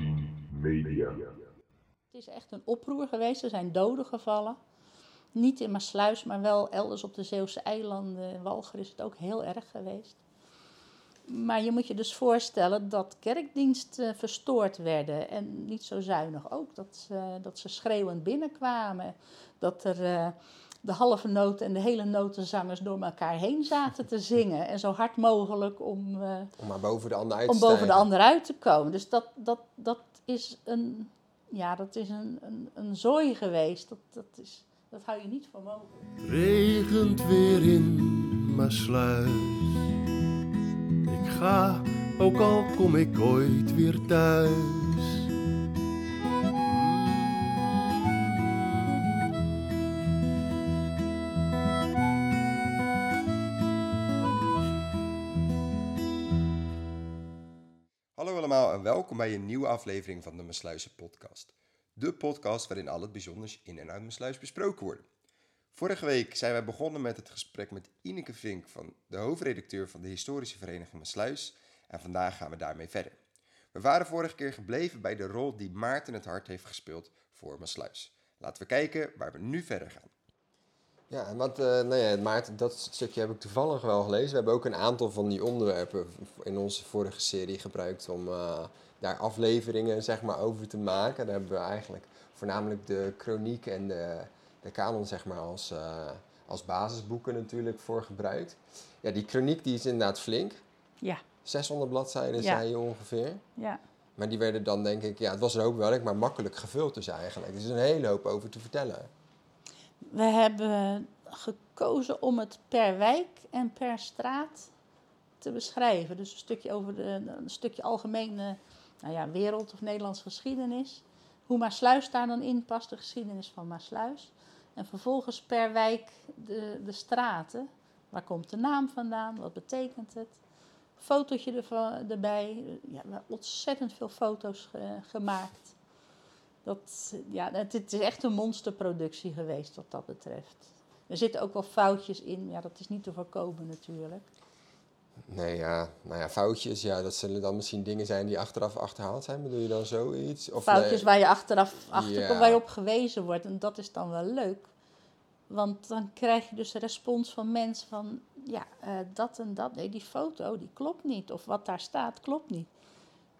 A10 Media. Het is echt een oproer geweest. Er zijn doden gevallen. Niet in Maasluis, maar wel elders op de Zeeuwse eilanden. In Walger is het ook heel erg geweest. Maar je moet je dus voorstellen dat kerkdiensten verstoord werden. En niet zo zuinig ook. Dat ze, dat ze schreeuwend binnenkwamen. Dat er eh, de halve noot en de hele notenzangers door elkaar heen zaten te zingen. En zo hard mogelijk om, eh, Om maar boven de ander uit te om boven de ander uit te komen. Dus dat, dat, dat is een, ja, dat is een, een, een zooi geweest. Dat, dat, is, dat hou je niet voor mogelijk. regent weer in Maasluis. Ik ga, ook al kom ik ooit weer thuis. Hallo allemaal en welkom bij een nieuwe aflevering van de Mesluizen podcast. De podcast waarin al het bijzonders in en uit Mesluis besproken worden. Vorige week zijn wij begonnen met het gesprek met Ineke Vink van de hoofdredacteur van de historische vereniging Mesluis en vandaag gaan we daarmee verder. We waren vorige keer gebleven bij de rol die Maarten het hart heeft gespeeld voor Mesluis. Laten we kijken waar we nu verder gaan. Ja, en wat, eh, nou ja, Maarten, dat stukje heb ik toevallig wel gelezen. We hebben ook een aantal van die onderwerpen in onze vorige serie gebruikt om eh, daar afleveringen zeg maar, over te maken. Daar hebben we eigenlijk voornamelijk de chroniek en de, de kanon zeg maar, als, eh, als basisboeken natuurlijk voor gebruikt. Ja, die chroniek die is inderdaad flink. Ja, 600 bladzijden Ja. zei je ongeveer. ja. Maar die werden dan denk ik, ja, het was een hoop werk, maar makkelijk gevuld dus eigenlijk. Er is een hele hoop over te vertellen. We hebben gekozen om het per wijk en per straat te beschrijven. Dus een stukje over de, een stukje algemene nou ja, wereld of Nederlandse geschiedenis. Hoe Maasluis daar dan in past, de geschiedenis van Maasluis. En vervolgens per wijk de, de straten. Waar komt de naam vandaan? Wat betekent het? Fotootje ervan, erbij. Ja, we hebben ontzettend veel foto's ge- gemaakt. Dat, ja, het, is echt een monsterproductie geweest wat dat betreft. Er zitten ook wel foutjes in, ja, dat is niet te voorkomen natuurlijk. Nee, ja, nou ja, foutjes, ja, dat zullen dan misschien dingen zijn die achteraf achterhaald zijn. Bedoel je dan zoiets? Of foutjes nee, waar je achteraf achter Ja. waar je op gewezen wordt. En dat is dan wel leuk. Want dan krijg je dus een respons van mensen van, ja, eh, dat en dat. Nee, die foto, die klopt niet. Of wat daar staat, klopt niet.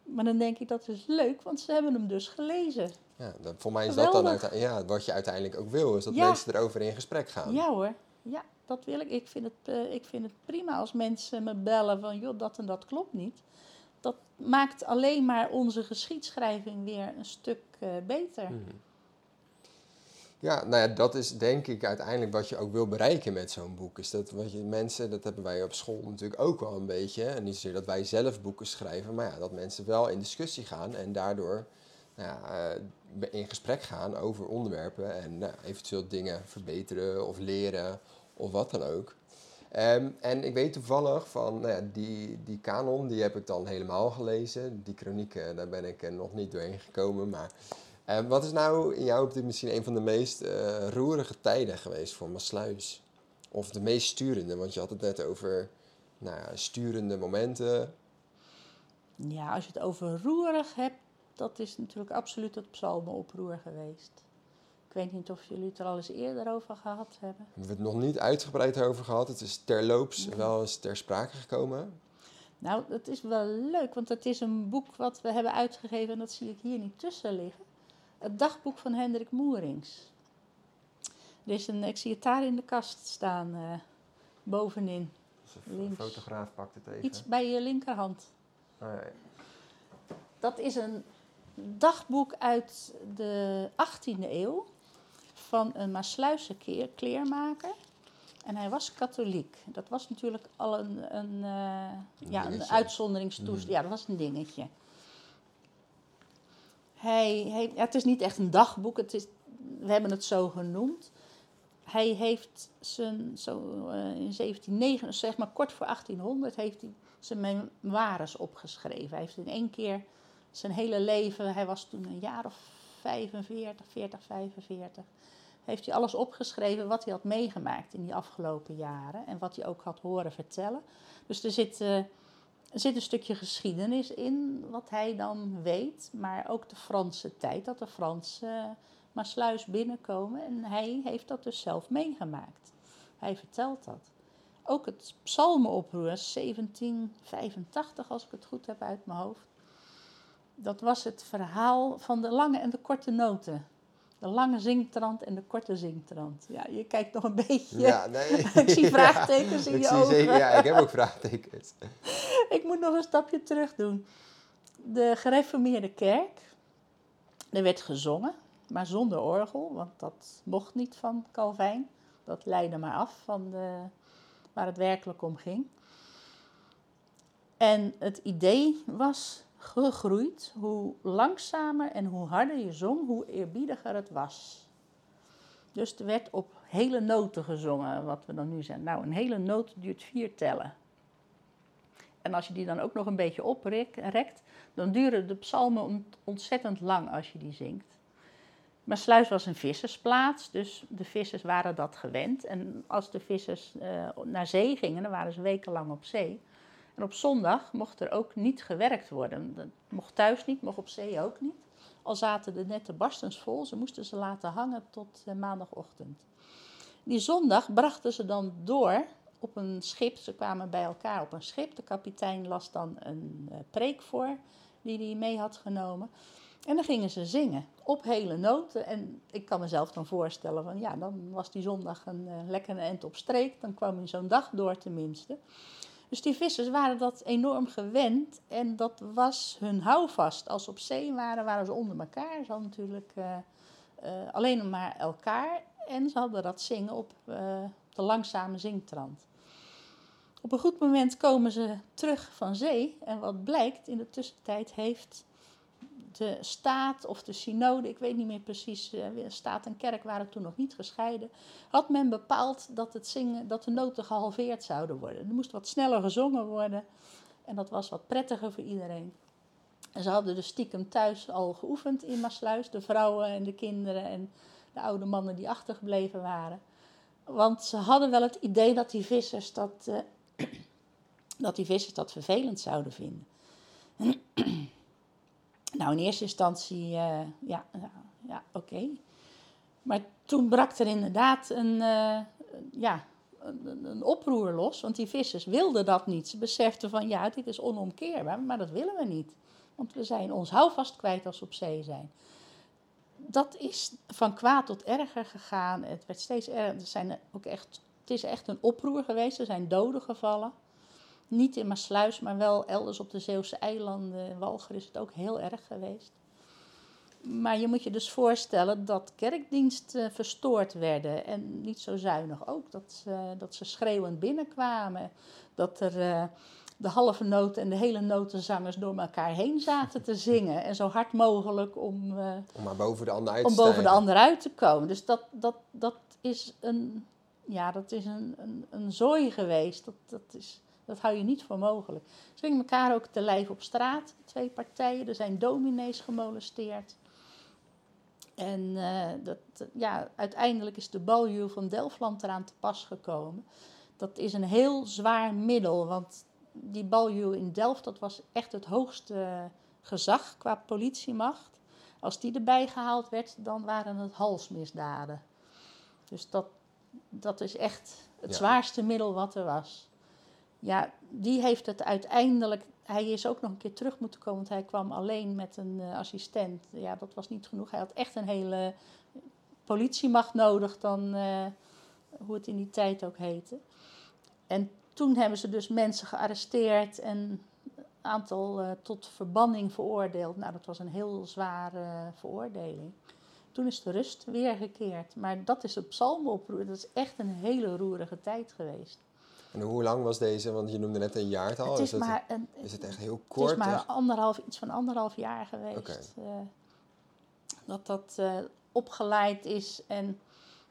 Maar dan denk ik, dat is leuk, want ze hebben hem dus gelezen. Ja, dan, voor mij is dat dan ja, wat je uiteindelijk ook wil, is dat Ja. mensen erover in gesprek gaan. Ja hoor, ja, dat wil ik. Ik vind, het, eh, ik vind het prima als mensen me bellen van, joh, dat en dat klopt niet. Dat maakt alleen maar onze geschiedschrijving weer een stuk eh, beter. Mhm. Ja, nou ja, dat is denk ik uiteindelijk wat je ook wil bereiken met zo'n boek. Is dat wat je mensen, dat hebben wij op school natuurlijk ook wel een beetje. En niet zozeer dat wij zelf boeken schrijven, maar ja, dat mensen wel in discussie gaan en daardoor nou ja, eh, in gesprek gaan over onderwerpen en nou, eventueel dingen verbeteren of leren of wat dan ook. Ehm, en ik weet toevallig van nou ja, die, die kanon, die heb ik dan helemaal gelezen. Die chronieken, daar ben ik eh, nog niet doorheen gekomen, maar en wat is nou in jouw optiek misschien een van de meest eh, roerige tijden geweest voor Maasluis? Of de meest sturende, want je had het net over nou ja, sturende momenten. Ja, als je het over roerig hebt, dat is natuurlijk absoluut het psalmenoproer geweest. Ik weet niet of jullie het er al eens eerder over gehad hebben. Hebben we het nog niet uitgebreid over gehad. Het is terloops wel eens ter sprake gekomen. Nou, dat is wel leuk, want het is een boek wat we hebben uitgegeven en dat zie ik hier niet tussen liggen. Het dagboek van Hendrik Moerings. Er is een, ik zie het daar in de kast staan, eh, bovenin. Links. fotograaf pakt het even. Iets bij je linkerhand. Oh, ja. Dat is een dagboek uit de 18e eeuw van een Maasluisse kleermaker. En hij was katholiek. Dat was natuurlijk al een, een, eh, ja, een uitzonderingstoestand. Ja, dat was een dingetje. Het is niet echt een dagboek, het is, we hebben het zo genoemd. Hij heeft zijn, zo eh, in 1709, zeg maar kort voor 1800, heeft hij zijn memoires opgeschreven. Hij heeft in één keer zijn hele leven, hij was toen een jaar of 45, 40, 45, heeft hij alles opgeschreven wat hij had meegemaakt in die afgelopen jaren en wat hij ook had horen vertellen. Dus er zitten Er zit een stukje geschiedenis in, wat hij dan weet, maar ook de Franse tijd, dat de Fransen maar sluis binnenkomen. En hij heeft dat dus zelf meegemaakt. Hij vertelt dat. Ook het psalmenoproer 1785, als ik het goed heb uit mijn hoofd. Dat was het verhaal van de lange en de korte noten. De lange zingtrand en de korte zingtrand. Ja, je kijkt nog een beetje. Ja, nee. ik zie vraagtekens in je ogen. zeker- ja, ik heb ook vraagtekens. ik moet nog een stapje terug doen. De gereformeerde kerk, er werd gezongen, maar zonder orgel, want dat mocht niet van Calvijn. Dat leidde maar af van de, waar het werkelijk om ging. En het idee was gegroeid, hoe langzamer en hoe harder je zong, hoe eerbiediger het was. Dus er werd op hele noten gezongen, wat we dan nu zeggen. Nou, een hele noot duurt vier tellen. En als je die dan ook nog een beetje oprekt, dan duren de psalmen ont- ontzettend lang als je die zingt. Maar Sluis was een vissersplaats, dus de vissers waren dat gewend. En als de vissers eh, naar zee gingen, dan waren ze wekenlang op zee. En op zondag mocht er ook niet gewerkt worden. Dat mocht thuis niet, mocht op zee ook niet. Al zaten de netten barstens vol, ze moesten ze laten hangen tot eh, maandagochtend. Die zondag brachten ze dan door op een schip. Ze kwamen bij elkaar op een schip. De kapitein las dan een eh, preek voor die hij mee had genomen. En dan gingen ze zingen op hele noten. En ik kan mezelf dan voorstellen van ja, dan was die zondag een uh, lekkere end op streek. Dan kwam hij zo'n dag door tenminste. Dus die vissers waren dat enorm gewend en dat was hun houvast. Als ze op zee waren, waren ze onder elkaar. Ze hadden natuurlijk uh, alleen maar elkaar en ze hadden dat zingen op de langzame zingtrand. Op een goed moment komen ze terug van zee en wat blijkt, in de tussentijd heeft de staat of de synode, ik weet niet meer precies, uh, staat en kerk waren toen nog niet gescheiden, had men bepaald dat, het zingen, dat de noten gehalveerd zouden worden. Er moest wat sneller gezongen worden en dat was wat prettiger voor iedereen. En ze hadden dus stiekem thuis al geoefend in Maasluis, de vrouwen en de kinderen en de oude mannen die achtergebleven waren. Want ze hadden wel het idee dat die vissers dat, uh, dat, die vissers dat vervelend zouden vinden. Nou, in eerste instantie, uh, ja, ja, oké. Maar toen brak er inderdaad een, uh, ja, een, een, oproer los, want die vissers wilden dat niet. Ze beseften van, ja, dit is onomkeerbaar, maar dat willen we niet. Want we zijn ons houvast kwijt als we op zee zijn. Dat is van kwaad tot erger gegaan. Het werd steeds erger. Er zijn ook echt, het is echt een oproer geweest. Er zijn doden gevallen. Niet in Maasluis, maar wel elders op de Zeeuwse eilanden. In Walger is het ook heel erg geweest. Maar je moet je dus voorstellen dat kerkdiensten verstoord werden. En niet zo zuinig ook. Dat, uh, dat ze schreeuwend binnenkwamen. Dat er uh, de halve noten en de hele notenzangers door elkaar heen zaten te zingen. En zo hard mogelijk om, uh, om maar boven de ander uit te om boven de ander uit te komen. Dus dat, dat, dat is een, ja, dat is een, een, een zooi geweest. Dat, dat is... Dat hou je niet voor mogelijk. Ze gingen elkaar ook te lijf op straat, twee partijen. Er zijn dominees gemolesteerd. En uh, dat, ja, uiteindelijk is de baljuw van Delftland eraan te pas gekomen. Dat is een heel zwaar middel, want die baljuw in Delft, dat was echt het hoogste gezag qua politiemacht. Als die erbij gehaald werd, dan waren het halsmisdaden. Dus dat, dat is echt het ja. zwaarste middel wat er was ja, die heeft het uiteindelijk. Hij is ook nog een keer terug moeten komen, want hij kwam alleen met een uh, assistent. Ja, dat was niet genoeg. Hij had echt een hele politiemacht nodig, dan uh, hoe het in die tijd ook heette. En toen hebben ze dus mensen gearresteerd en een aantal uh, tot verbanning veroordeeld. Nou, dat was een heel zware veroordeling. Toen is de rust weergekeerd. Maar dat is het psalmoproer. Dat is echt een hele roerige tijd geweest. En hoe lang was deze? Want je noemde net een jaartal. Het is, is, het, maar een, is het echt heel kort? Het is maar anderhalf, iets van anderhalf jaar geweest. Okay. Uh, dat dat uh, opgeleid is en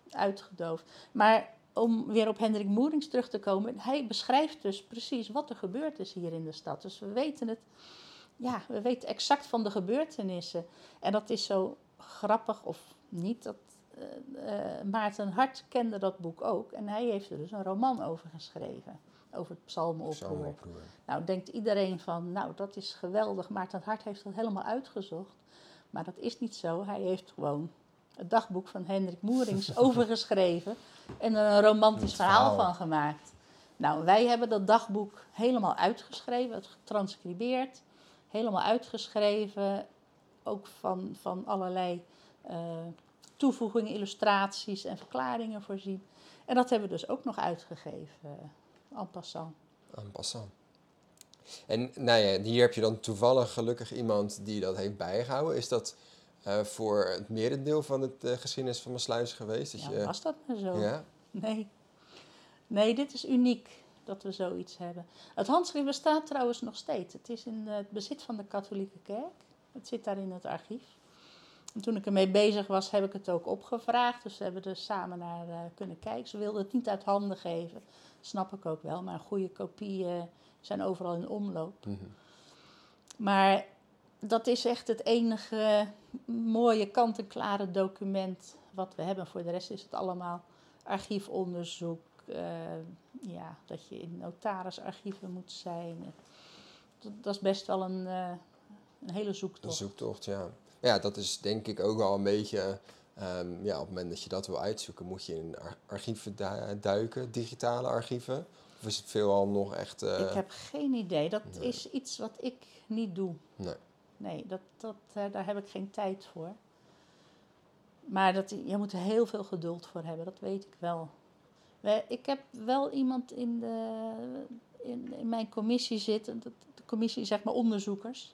uitgedoofd. Maar om weer op Hendrik Moerings terug te komen. Hij beschrijft dus precies wat er gebeurd is hier in de stad. Dus we weten het. Ja, we weten exact van de gebeurtenissen. En dat is zo grappig of niet. Dat, uh, Maarten Hart kende dat boek ook. En hij heeft er dus een roman over geschreven. over het psalmenoproer. Nou, denkt iedereen van, nou, dat is geweldig. Maarten Hart heeft dat helemaal uitgezocht. Maar dat is niet zo. Hij heeft gewoon het dagboek van Hendrik Moerings overgeschreven en er een romantisch verhaal verhaal. van gemaakt. Nou, wij hebben dat dagboek helemaal uitgeschreven, het getranscribeerd, helemaal uitgeschreven, ook van, van allerlei eh, toevoegingen, illustraties en verklaringen voorzien. En dat hebben we dus ook nog uitgegeven, eh, en passant. En passant. En nou ja, hier heb je dan toevallig gelukkig iemand die dat heeft bijgehouden. Is dat eh, voor het merendeel van het geschiedenis van Maassluis geweest? Dat Ja, je, was dat maar zo? ja? Nee. Nee, dit is uniek dat we zoiets hebben. Het handschrift bestaat trouwens nog steeds. Het is in het bezit van de katholieke kerk. Het zit daar in het archief. En toen ik ermee bezig was, heb ik het ook opgevraagd. Dus we hebben er samen naar eh, kunnen kijken. Ze wilden het niet uit handen geven. Snap ik ook wel. Maar goede kopieën zijn overal in omloop. Mhm. Maar dat is echt het enige mooie kant-en-klare document wat we hebben. Voor de rest is het allemaal archiefonderzoek. eh, ja, dat je in notarisarchieven moet zijn. Dat, dat is best wel een, eh, een hele Een zoektocht. zoektocht, ja. Ja, dat is denk ik ook wel een beetje... ehm, ja, op het moment dat je dat wil uitzoeken, moet je in ar- archieven du- duiken, digitale archieven. Of is het veelal nog echt... eh, ik heb geen idee. Dat nee. is iets wat ik niet doe. Nee. Nee, dat, dat, eh, daar heb ik geen tijd voor. Maar dat, je moet er heel veel geduld voor hebben, dat weet ik wel. We- Ik heb wel iemand in, de, in, in mijn commissie zitten, de commissie zeg maar onderzoekers.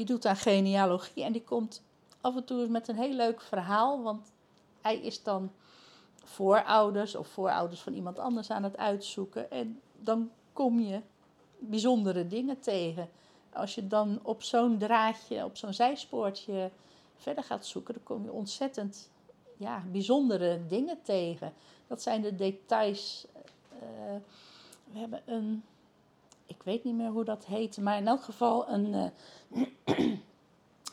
Die doet aan genealogie en die komt af en toe met een heel leuk verhaal. Want hij is dan voorouders of voorouders van iemand anders aan het uitzoeken. En dan kom je bijzondere dingen tegen. Als je dan op zo'n draadje, op zo'n zijspoortje verder gaat zoeken, dan kom je ontzettend ja, bijzondere dingen tegen. Dat zijn de details. eh, we hebben een, ik weet niet meer hoe dat heet, maar in elk geval een eh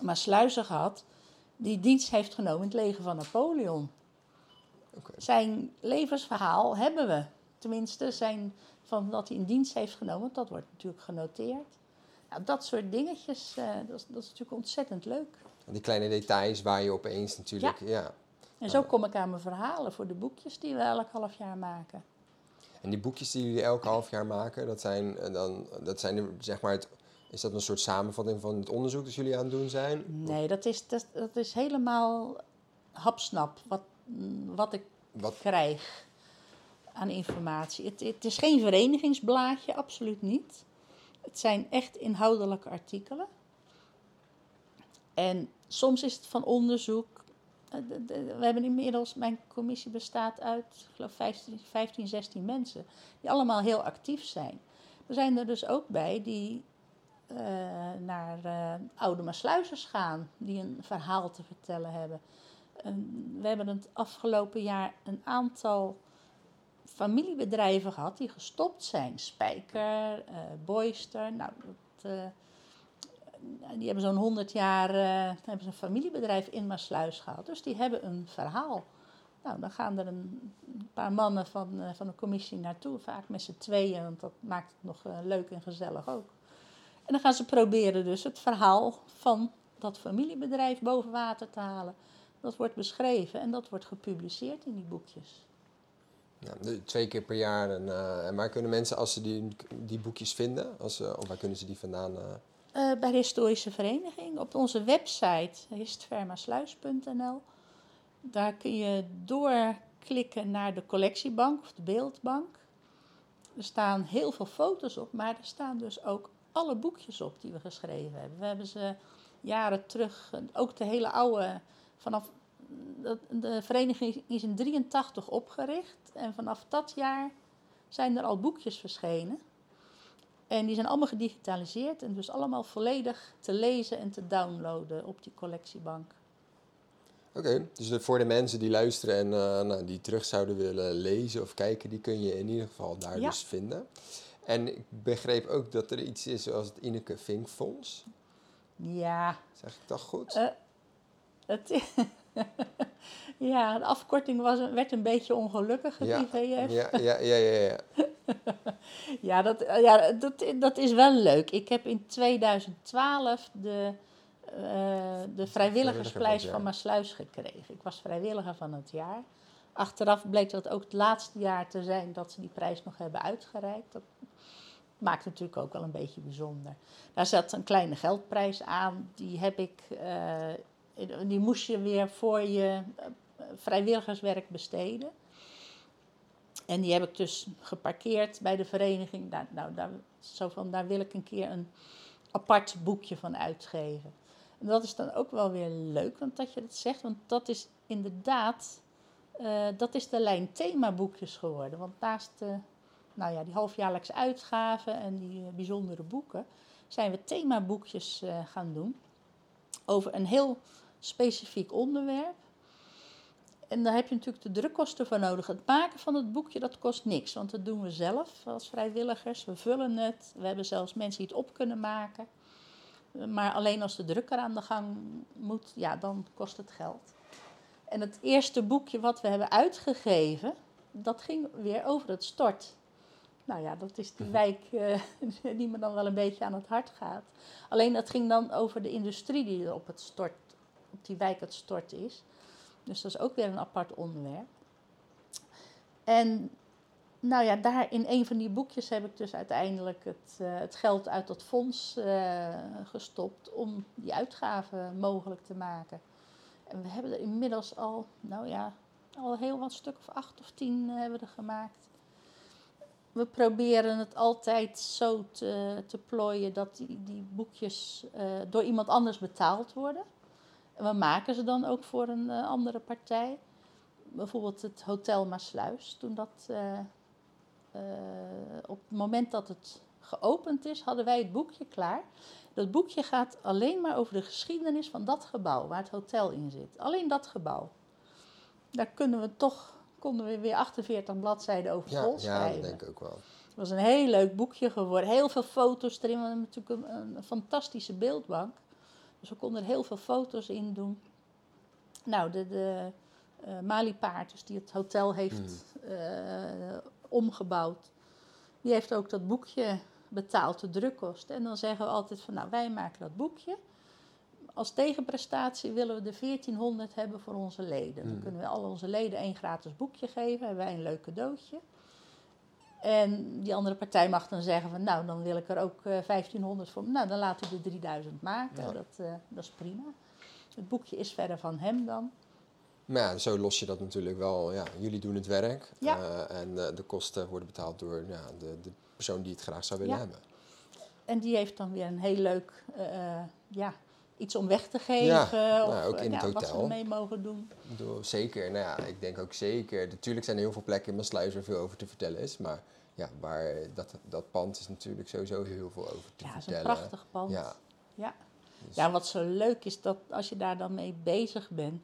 Maasluizer gehad die dienst heeft genomen in het leger van Napoleon. Zijn levensverhaal hebben we. Tenminste, zijn van dat hij in dienst heeft genomen, dat wordt natuurlijk genoteerd. Nou, dat soort dingetjes, eh, dat, is, dat is natuurlijk ontzettend leuk. Die kleine details waar je opeens natuurlijk... Ja. En zo kom ik aan mijn verhalen voor de boekjes die we elk half jaar maken. En die boekjes die jullie elke half jaar maken, dat zijn, eh, dan, dat zijn de- zeg maar het, is dat een soort samenvatting van het onderzoek dat jullie aan het doen zijn? Nee, dat is, dat, dat is helemaal hapsnap wat, wat ik Wat, krijg aan informatie. Het, het is geen verenigingsblaadje, absoluut niet. Het zijn echt inhoudelijke artikelen. En soms is het van onderzoek. Eh, We hebben inmiddels, mijn commissie bestaat uit, geloof 15, 15, 16 mensen, die allemaal heel actief zijn. Er zijn er dus ook bij die eh, naar eh, oude Maasluizers gaan, die een verhaal te vertellen hebben. En we hebben het afgelopen jaar een aantal familiebedrijven gehad die gestopt zijn. Spijker, Boyster, nou, dat, die hebben zo'n 100 jaar eh, hebben ze een familiebedrijf in Maasluis gehad. Dus die hebben een verhaal. Nou, dan gaan er een paar mannen van, eh, van de commissie naartoe, vaak met z'n tweeën, want dat maakt het nog eh, leuk en gezellig ook. En dan gaan ze proberen dus het verhaal van dat familiebedrijf boven water te halen. Dat wordt beschreven en dat wordt gepubliceerd in die boekjes. twee keer per jaar. En, en waar kunnen mensen, als ze die, die boekjes vinden, als, of waar kunnen ze die vandaan? Eh, bij de Historische Vereniging. Op onze website histvermasluis.nl. Daar kun je doorklikken naar de collectiebank of de beeldbank. Er staan heel veel foto's op, maar er staan dus ook alle boekjes op die we geschreven hebben. We hebben ze jaren terug, ook de hele oude, vanaf de vereniging is in 83 opgericht en vanaf dat jaar zijn er al boekjes verschenen. En die zijn allemaal gedigitaliseerd en dus allemaal volledig te lezen en te downloaden op die collectiebank. Oké, dus voor de mensen die luisteren en eh, nou, die terug zouden willen lezen of kijken, die kun je in ieder geval daar Ja. dus vinden. En ik begreep ook dat er iets is zoals het Ineke Vink Fonds. Ja, Zeg ik dat goed? Eh, het, ja, de afkorting was, werd een beetje ongelukkig, het IVF. ja, ja, ja, ja, ja. ja, dat, eh, ja dat, dat is wel leuk. Ik heb in 2012 de, uh, de vrijwilligersprijs van Maasluis gekregen. Ik was vrijwilliger van het jaar. Achteraf bleek dat ook het laatste jaar te zijn dat ze die prijs nog hebben uitgereikt. Dat maakt natuurlijk ook wel een beetje bijzonder. Daar zat een kleine geldprijs aan. Die heb ik, uh, die moest je weer voor je vrijwilligerswerk besteden. En die heb ik dus geparkeerd bij de vereniging. Nou, nou daar, daar wil ik een keer een apart boekje van uitgeven. En dat is dan ook wel weer leuk, want dat je dat zegt. Want dat is inderdaad, uh, dat is de lijn themaboekjes geworden. Want naast de, nou ja, die halfjaarlijkse uitgaven en die uh, bijzondere boeken, zijn we themaboekjes uh, gaan doen. Over een heel specifiek onderwerp. En daar heb je natuurlijk de drukkosten voor nodig. Het maken van het boekje, dat kost niks, want dat doen we zelf als vrijwilligers. We vullen het, we hebben zelfs mensen die het op kunnen maken. Maar alleen als de drukker aan de gang moet, ja, dan kost het geld. En het eerste boekje wat we hebben uitgegeven, dat ging weer over het stort. Nou ja, dat is die mhm. wijk uh, die me dan wel een beetje aan het hart gaat. Alleen dat ging dan over de industrie die op het stort, op die wijk het stort is. Dus dat is ook weer een apart onderwerp. En nou ja, daar in een van die boekjes heb ik dus uiteindelijk het, uh, het geld uit dat fonds uh, gestopt om die uitgaven mogelijk te maken. En we hebben er inmiddels al, nou ja, al heel wat stuk of acht of tien uh, hebben we er gemaakt. We proberen het altijd zo te, te plooien dat die, die boekjes door iemand anders betaald worden. En we maken ze dan ook voor een uh, andere partij. Bijvoorbeeld het Hotel Maasluis. Toen dat, uh, uh, op het moment dat het geopend is, hadden wij het boekje klaar. Dat boekje gaat alleen maar over de geschiedenis van dat gebouw waar het hotel in zit. Alleen dat gebouw. Daar kunnen we toch, konden we weer 48 bladzijden over ja, vol schrijven. Ja, dat denk ik ook wel. Het was een heel leuk boekje geworden. Heel veel foto's erin. We hebben natuurlijk een, een fantastische beeldbank. Dus we konden er heel veel foto's in doen. Nou, de, de uh, Malipaard, dus die het hotel heeft mm. uh, omgebouwd, die heeft ook dat boekje betaald, de drukkosten. En dan zeggen we altijd van, nou, wij maken dat boekje. Als tegenprestatie willen we de 1400 hebben voor onze leden. Dan mm. kunnen we al onze leden één gratis boekje geven, hebben wij een leuk cadeautje. En die andere partij mag dan zeggen van nou, dan wil ik er ook uh, eh, 1500 voor. Nou, dan laten we de 3000 maken. Dat, uh, dat is prima. Het boekje is verder van hem dan. Maar ja, zo los je dat natuurlijk wel. Ja, jullie doen het werk. Ja. Uh, en de kosten worden betaald door ja, de, de persoon die het graag zou willen ja. hebben. En die heeft dan weer een heel leuk ja, iets om weg te geven. Ja, of nou, ook in het hotel. wat ze mee mogen doen. Zeker, nou ja, ik denk ook zeker. Natuurlijk zijn er heel veel plekken in mijn sluis waar veel over te vertellen is. Maar ja, waar dat, dat pand is natuurlijk sowieso heel veel over te ja, vertellen. Ja, het is een prachtig pand. Ja. Ja. Dus. ja, wat zo leuk is dat als je daar dan mee bezig bent,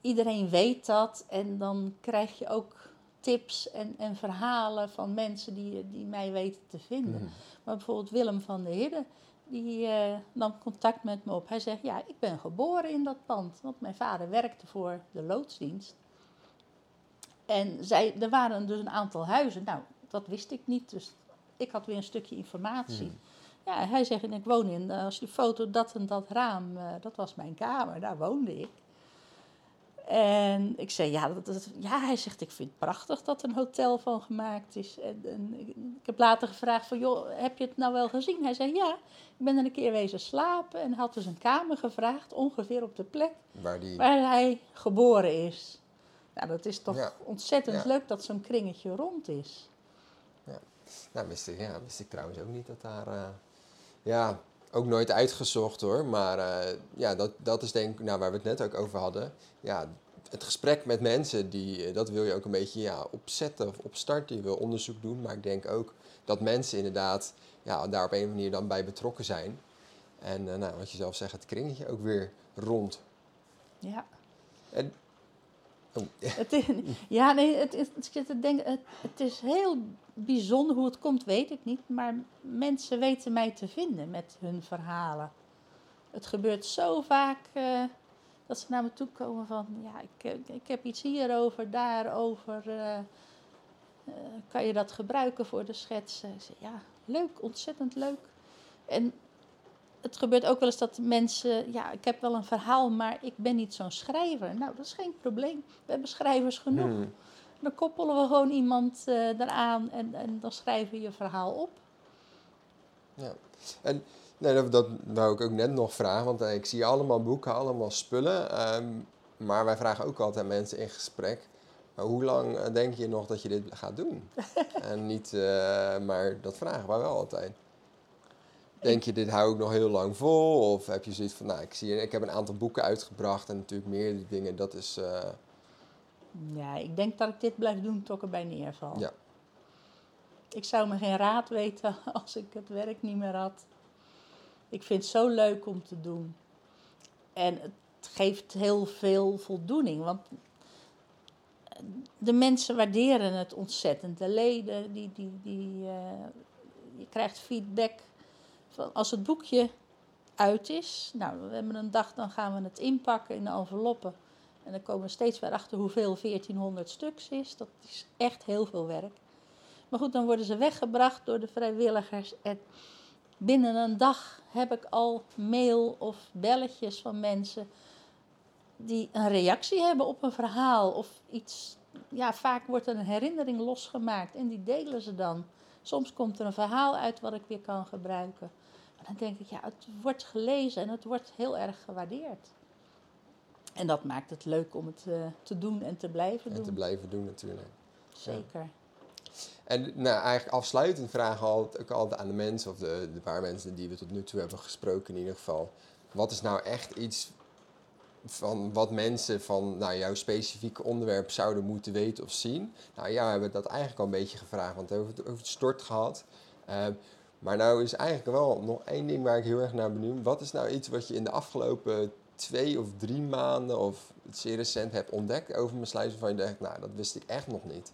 iedereen weet dat en dan krijg je ook tips en, en verhalen van mensen die, die mij weten te vinden. Mm. Maar bijvoorbeeld Willem van der Hidden, die uh, nam contact met me op. Hij zegt, ja, ik ben geboren in dat pand, want mijn vader werkte voor de loodsdienst. En zij, er waren dus een aantal huizen. Nou, dat wist ik niet, dus ik had weer een stukje informatie. Hmm. Ja, hij zegt, en ik woon in, eh, als je foto, dat en dat raam, uh, dat was mijn kamer, daar woonde ik. En ik zei, ja, dat, ja, hij zegt, ik vind het prachtig dat er een hotel van gemaakt is. En, en ik, heb later gevraagd van, joh, heb je het nou wel gezien? Hij zei, ja, ik ben er een keer wezen slapen en had dus een kamer gevraagd, ongeveer op de plek waar, die... waar hij geboren is. Nou, dat is toch ontzettend leuk dat zo'n kringetje rond is. Ja, nou, wist ik, ja, wist ik trouwens ook niet dat daar... Uh, ja, ook nooit uitgezocht hoor. Maar uh, ja, dat, dat is denk ik nou, waar we het net ook over hadden. Ja, het gesprek met mensen, die, eh, dat wil je ook een beetje ja, opzetten of opstarten. Je wil onderzoek doen. Maar ik denk ook dat mensen inderdaad ja, daar op een manier dan bij betrokken zijn. En uh, nou, wat je zelf zegt, het kringetje ook weer rond. Ja. En, is, ja, nee, het, het, het, het, het is heel bijzonder. Hoe het komt, weet ik niet. Maar mensen weten mij te vinden met hun verhalen. Het gebeurt zo vaak uh, dat ze naar me toe komen van... Ja, ik, ik heb iets hierover, daarover. Uh, eh, kan je dat gebruiken voor de schetsen? Ik ja, leuk, ontzettend leuk. En het gebeurt ook wel eens dat mensen, ja, ik heb wel een verhaal, maar ik ben niet zo'n schrijver. Nou, dat is geen probleem. We hebben schrijvers genoeg. Hmm. Dan koppelen we gewoon iemand eh, eraan en, en dan schrijven we je verhaal op. Ja. En nee, dat, dat wou ik ook net nog vragen, want eh, ik zie allemaal boeken, allemaal spullen. ehm, maar wij vragen ook altijd mensen in gesprek. maar hoe lang eh, denk je nog dat je dit gaat doen? en niet, maar dat vragen wij wel altijd. Denk je, dit hou ik nog heel lang vol? Of heb je zoiets van, nou, ik, zie, ik heb een aantal boeken uitgebracht en natuurlijk meer dingen. Dat is, eh, Ja, ik denk dat ik dit blijf doen tot ik erbij neerval. ja. Ik zou me geen raad weten als ik het werk niet meer had. Ik vind het zo leuk om te doen. En het geeft heel veel voldoening. Want de mensen waarderen het ontzettend. De leden, die, die, die, eh, je krijgt feedback. Als het boekje uit is, nou, we hebben een dag, dan gaan we het inpakken in de enveloppen. En dan komen we steeds weer achter hoeveel 1400 stuks is. Dat is echt heel veel werk. Maar goed, dan worden ze weggebracht door de vrijwilligers. En binnen een dag heb ik al mail of belletjes van mensen die een reactie hebben op een verhaal of iets. Ja, vaak wordt er een herinnering losgemaakt en die delen ze dan. Soms komt er een verhaal uit wat ik weer kan gebruiken. Dan denk ik, ja, het wordt gelezen en het wordt heel erg gewaardeerd. En dat maakt het leuk om het eh, te doen en te blijven En doen. te blijven doen natuurlijk. Zeker. En nou, eigenlijk afsluitend vragen we altijd, ook altijd aan de mensen, of de, de paar mensen die we tot nu toe hebben gesproken in ieder geval. Wat is nou echt iets van wat mensen van nou, jouw specifieke onderwerp zouden moeten weten of zien? Nou ja, we hebben dat eigenlijk al een beetje gevraagd, want we hebben het over het stort gehad. Eh, maar nou is eigenlijk wel nog één ding waar ik heel erg naar benieuwd. Wat is nou iets wat je in de afgelopen twee of drie maanden of zeer recent hebt ontdekt over mijn waarvan je denkt, nou dat wist ik echt nog niet.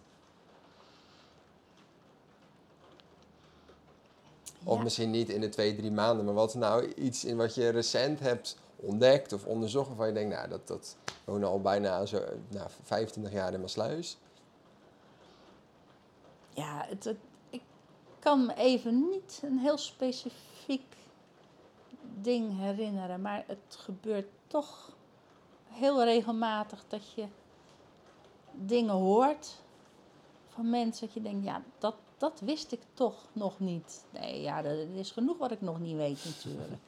Of Ja. misschien niet in de twee, drie maanden, maar wat is nou iets in wat je recent hebt ontdekt of onderzocht waarvan je denkt, nou, dat, dat woon al bijna zo, nou, 25 jaar in mijn sluis. Ja, het, het- kan me even niet een heel specifiek ding herinneren, maar het gebeurt toch heel regelmatig dat je dingen hoort van mensen dat je denkt, ja, dat, dat wist ik toch nog niet. Nee, ja, er is genoeg wat ik nog niet weet natuurlijk.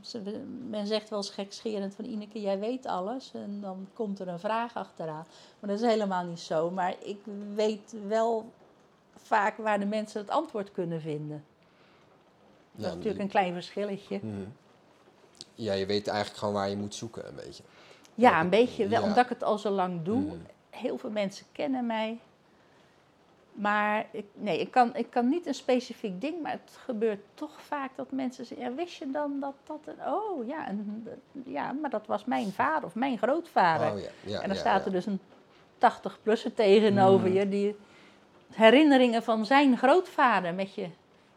Men zegt wel eens gekscherend van Ineke, jij weet alles. En dan komt er een vraag achteraan. Maar dat is helemaal niet zo. Maar ik weet wel vaak waar de mensen het antwoord kunnen vinden. Dat is natuurlijk een klein verschilletje. Mhm. Ja, je weet eigenlijk gewoon waar je moet zoeken, een beetje. Ja, een beetje wel, Ja. omdat ik het al zo lang doe. Mhm. Heel veel mensen kennen mij. Maar ik, nee, ik kan, ik kan niet een specifiek ding, maar het gebeurt toch vaak dat mensen zeggen: ja, wist je dan dat dat. een- Oh ja, ja, maar dat was mijn vader of mijn grootvader. Oh, ja, ja, en dan staat er dus een 80-plusser tegenover Mhm. je die herinneringen van zijn grootvader met je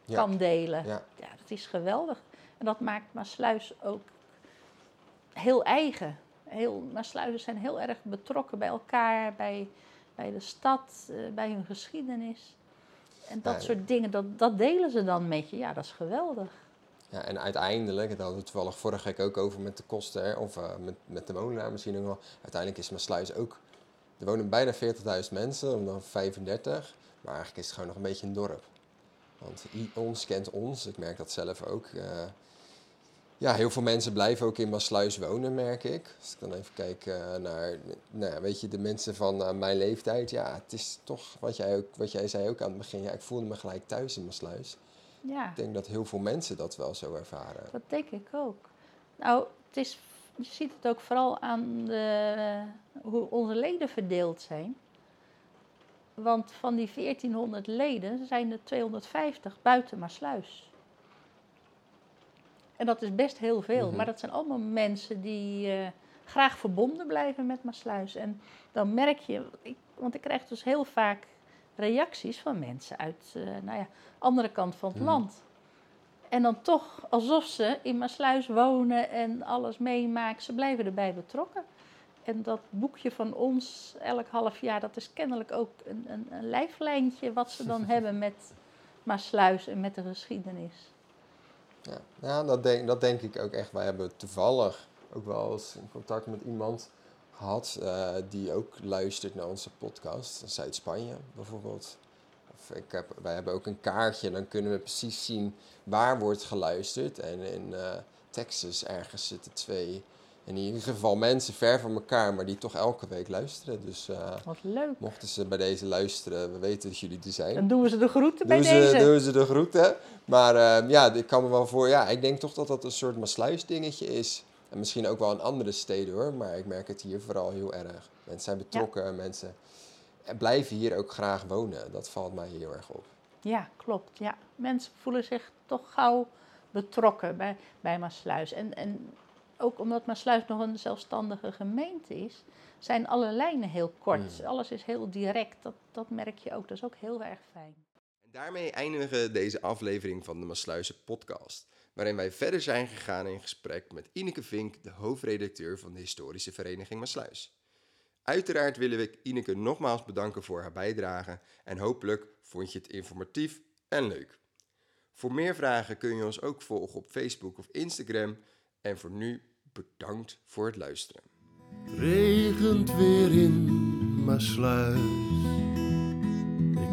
Ja. kan delen. Ja. Ja, dat is geweldig. En dat maakt Maasluis ook heel eigen. Heel, Maasluizers zijn heel erg betrokken bij elkaar, bij, bij de stad, eh, bij hun geschiedenis. En dat Ja. soort dingen, dat, dat delen ze dan met je. Ja, dat is geweldig. Ja, en uiteindelijk, daar hadden we toevallig vorige week ook over met de kosten, hè, of eh, met, met de woonnaar misschien ook wel. Uiteindelijk is mijn sluis ook, er wonen bijna 40.000 mensen, om dan 35, maar eigenlijk is het gewoon nog een beetje een dorp. Want ons kent ons, ik merk dat zelf ook. eh, ja, heel veel mensen blijven ook in Maasluis wonen, merk ik. Als ik dan even kijk eh, naar, nou ja, weet je, de mensen van eh, mijn leeftijd. Ja, het is toch, wat jij, ook, wat jij zei ook aan het begin, ja, ik voelde me gelijk thuis in Maasluis. Ja, Ik denk dat heel veel mensen dat wel zo ervaren. dat denk ik ook. Nou, het is, je ziet het ook vooral aan de, hoe onze leden verdeeld zijn. Want van die 1400 leden zijn er 250 buiten Maasluis. En dat is best heel veel. Mhm. Maar dat zijn allemaal mensen die eh, graag verbonden blijven met Maasluis. En dan merk je, ik, want ik krijg dus heel vaak reacties van mensen uit eh nou ja, andere kant van het Mhm. land. En dan toch alsof ze in Maasluis wonen en alles meemaken. Ze blijven erbij betrokken. En dat boekje van ons, elk half jaar, dat is kennelijk ook een, een, een lijflijntje wat ze dan hebben met Maasluis en met de geschiedenis. Ja, ja dat, denk, dat denk ik ook echt. Wij hebben toevallig ook wel eens in contact met iemand gehad eh, die ook luistert naar onze podcast. Zuid-Spanje bijvoorbeeld. Ik heb, wij hebben ook een kaartje, dan kunnen we precies zien waar wordt geluisterd. En in eh, Texas ergens zitten twee, in ieder geval mensen ver van elkaar, maar die toch elke week luisteren. Dus eh, Wat leuk. mochten ze bij deze luisteren, we weten dat jullie er zijn. Dan doen we ze de groeten bij Doen ze, deze. doen ze de groeten. Maar eh, ja, ik kan me wel voor. Ja, ik denk toch dat dat een soort Maasluis dingetje is. En misschien ook wel in andere steden hoor. Maar ik merk het hier vooral heel erg. Mensen zijn betrokken. Mensen blijven hier ook graag wonen. Dat valt mij heel erg op. Ja, klopt. Ja. Mensen voelen zich toch gauw betrokken bij, bij Maasluis. En, en ook omdat Maasluis nog een zelfstandige gemeente is, zijn alle lijnen heel kort. Mm. Alles is heel direct. Dat, dat merk je ook. Dat is ook heel erg fijn. En daarmee eindigen we deze aflevering van de Masluizen podcast, waarin wij verder zijn gegaan in gesprek met Ineke Vink, de hoofdredacteur van de historische vereniging Masluis. Uiteraard willen we Ineke nogmaals bedanken voor haar bijdrage en hopelijk vond je het informatief en leuk. Voor meer vragen kun je ons ook volgen op Facebook of Instagram en voor nu bedankt voor het luisteren. regent weer in Maasluis.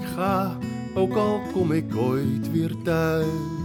Ik ga, ook al kom ik ooit weer thuis.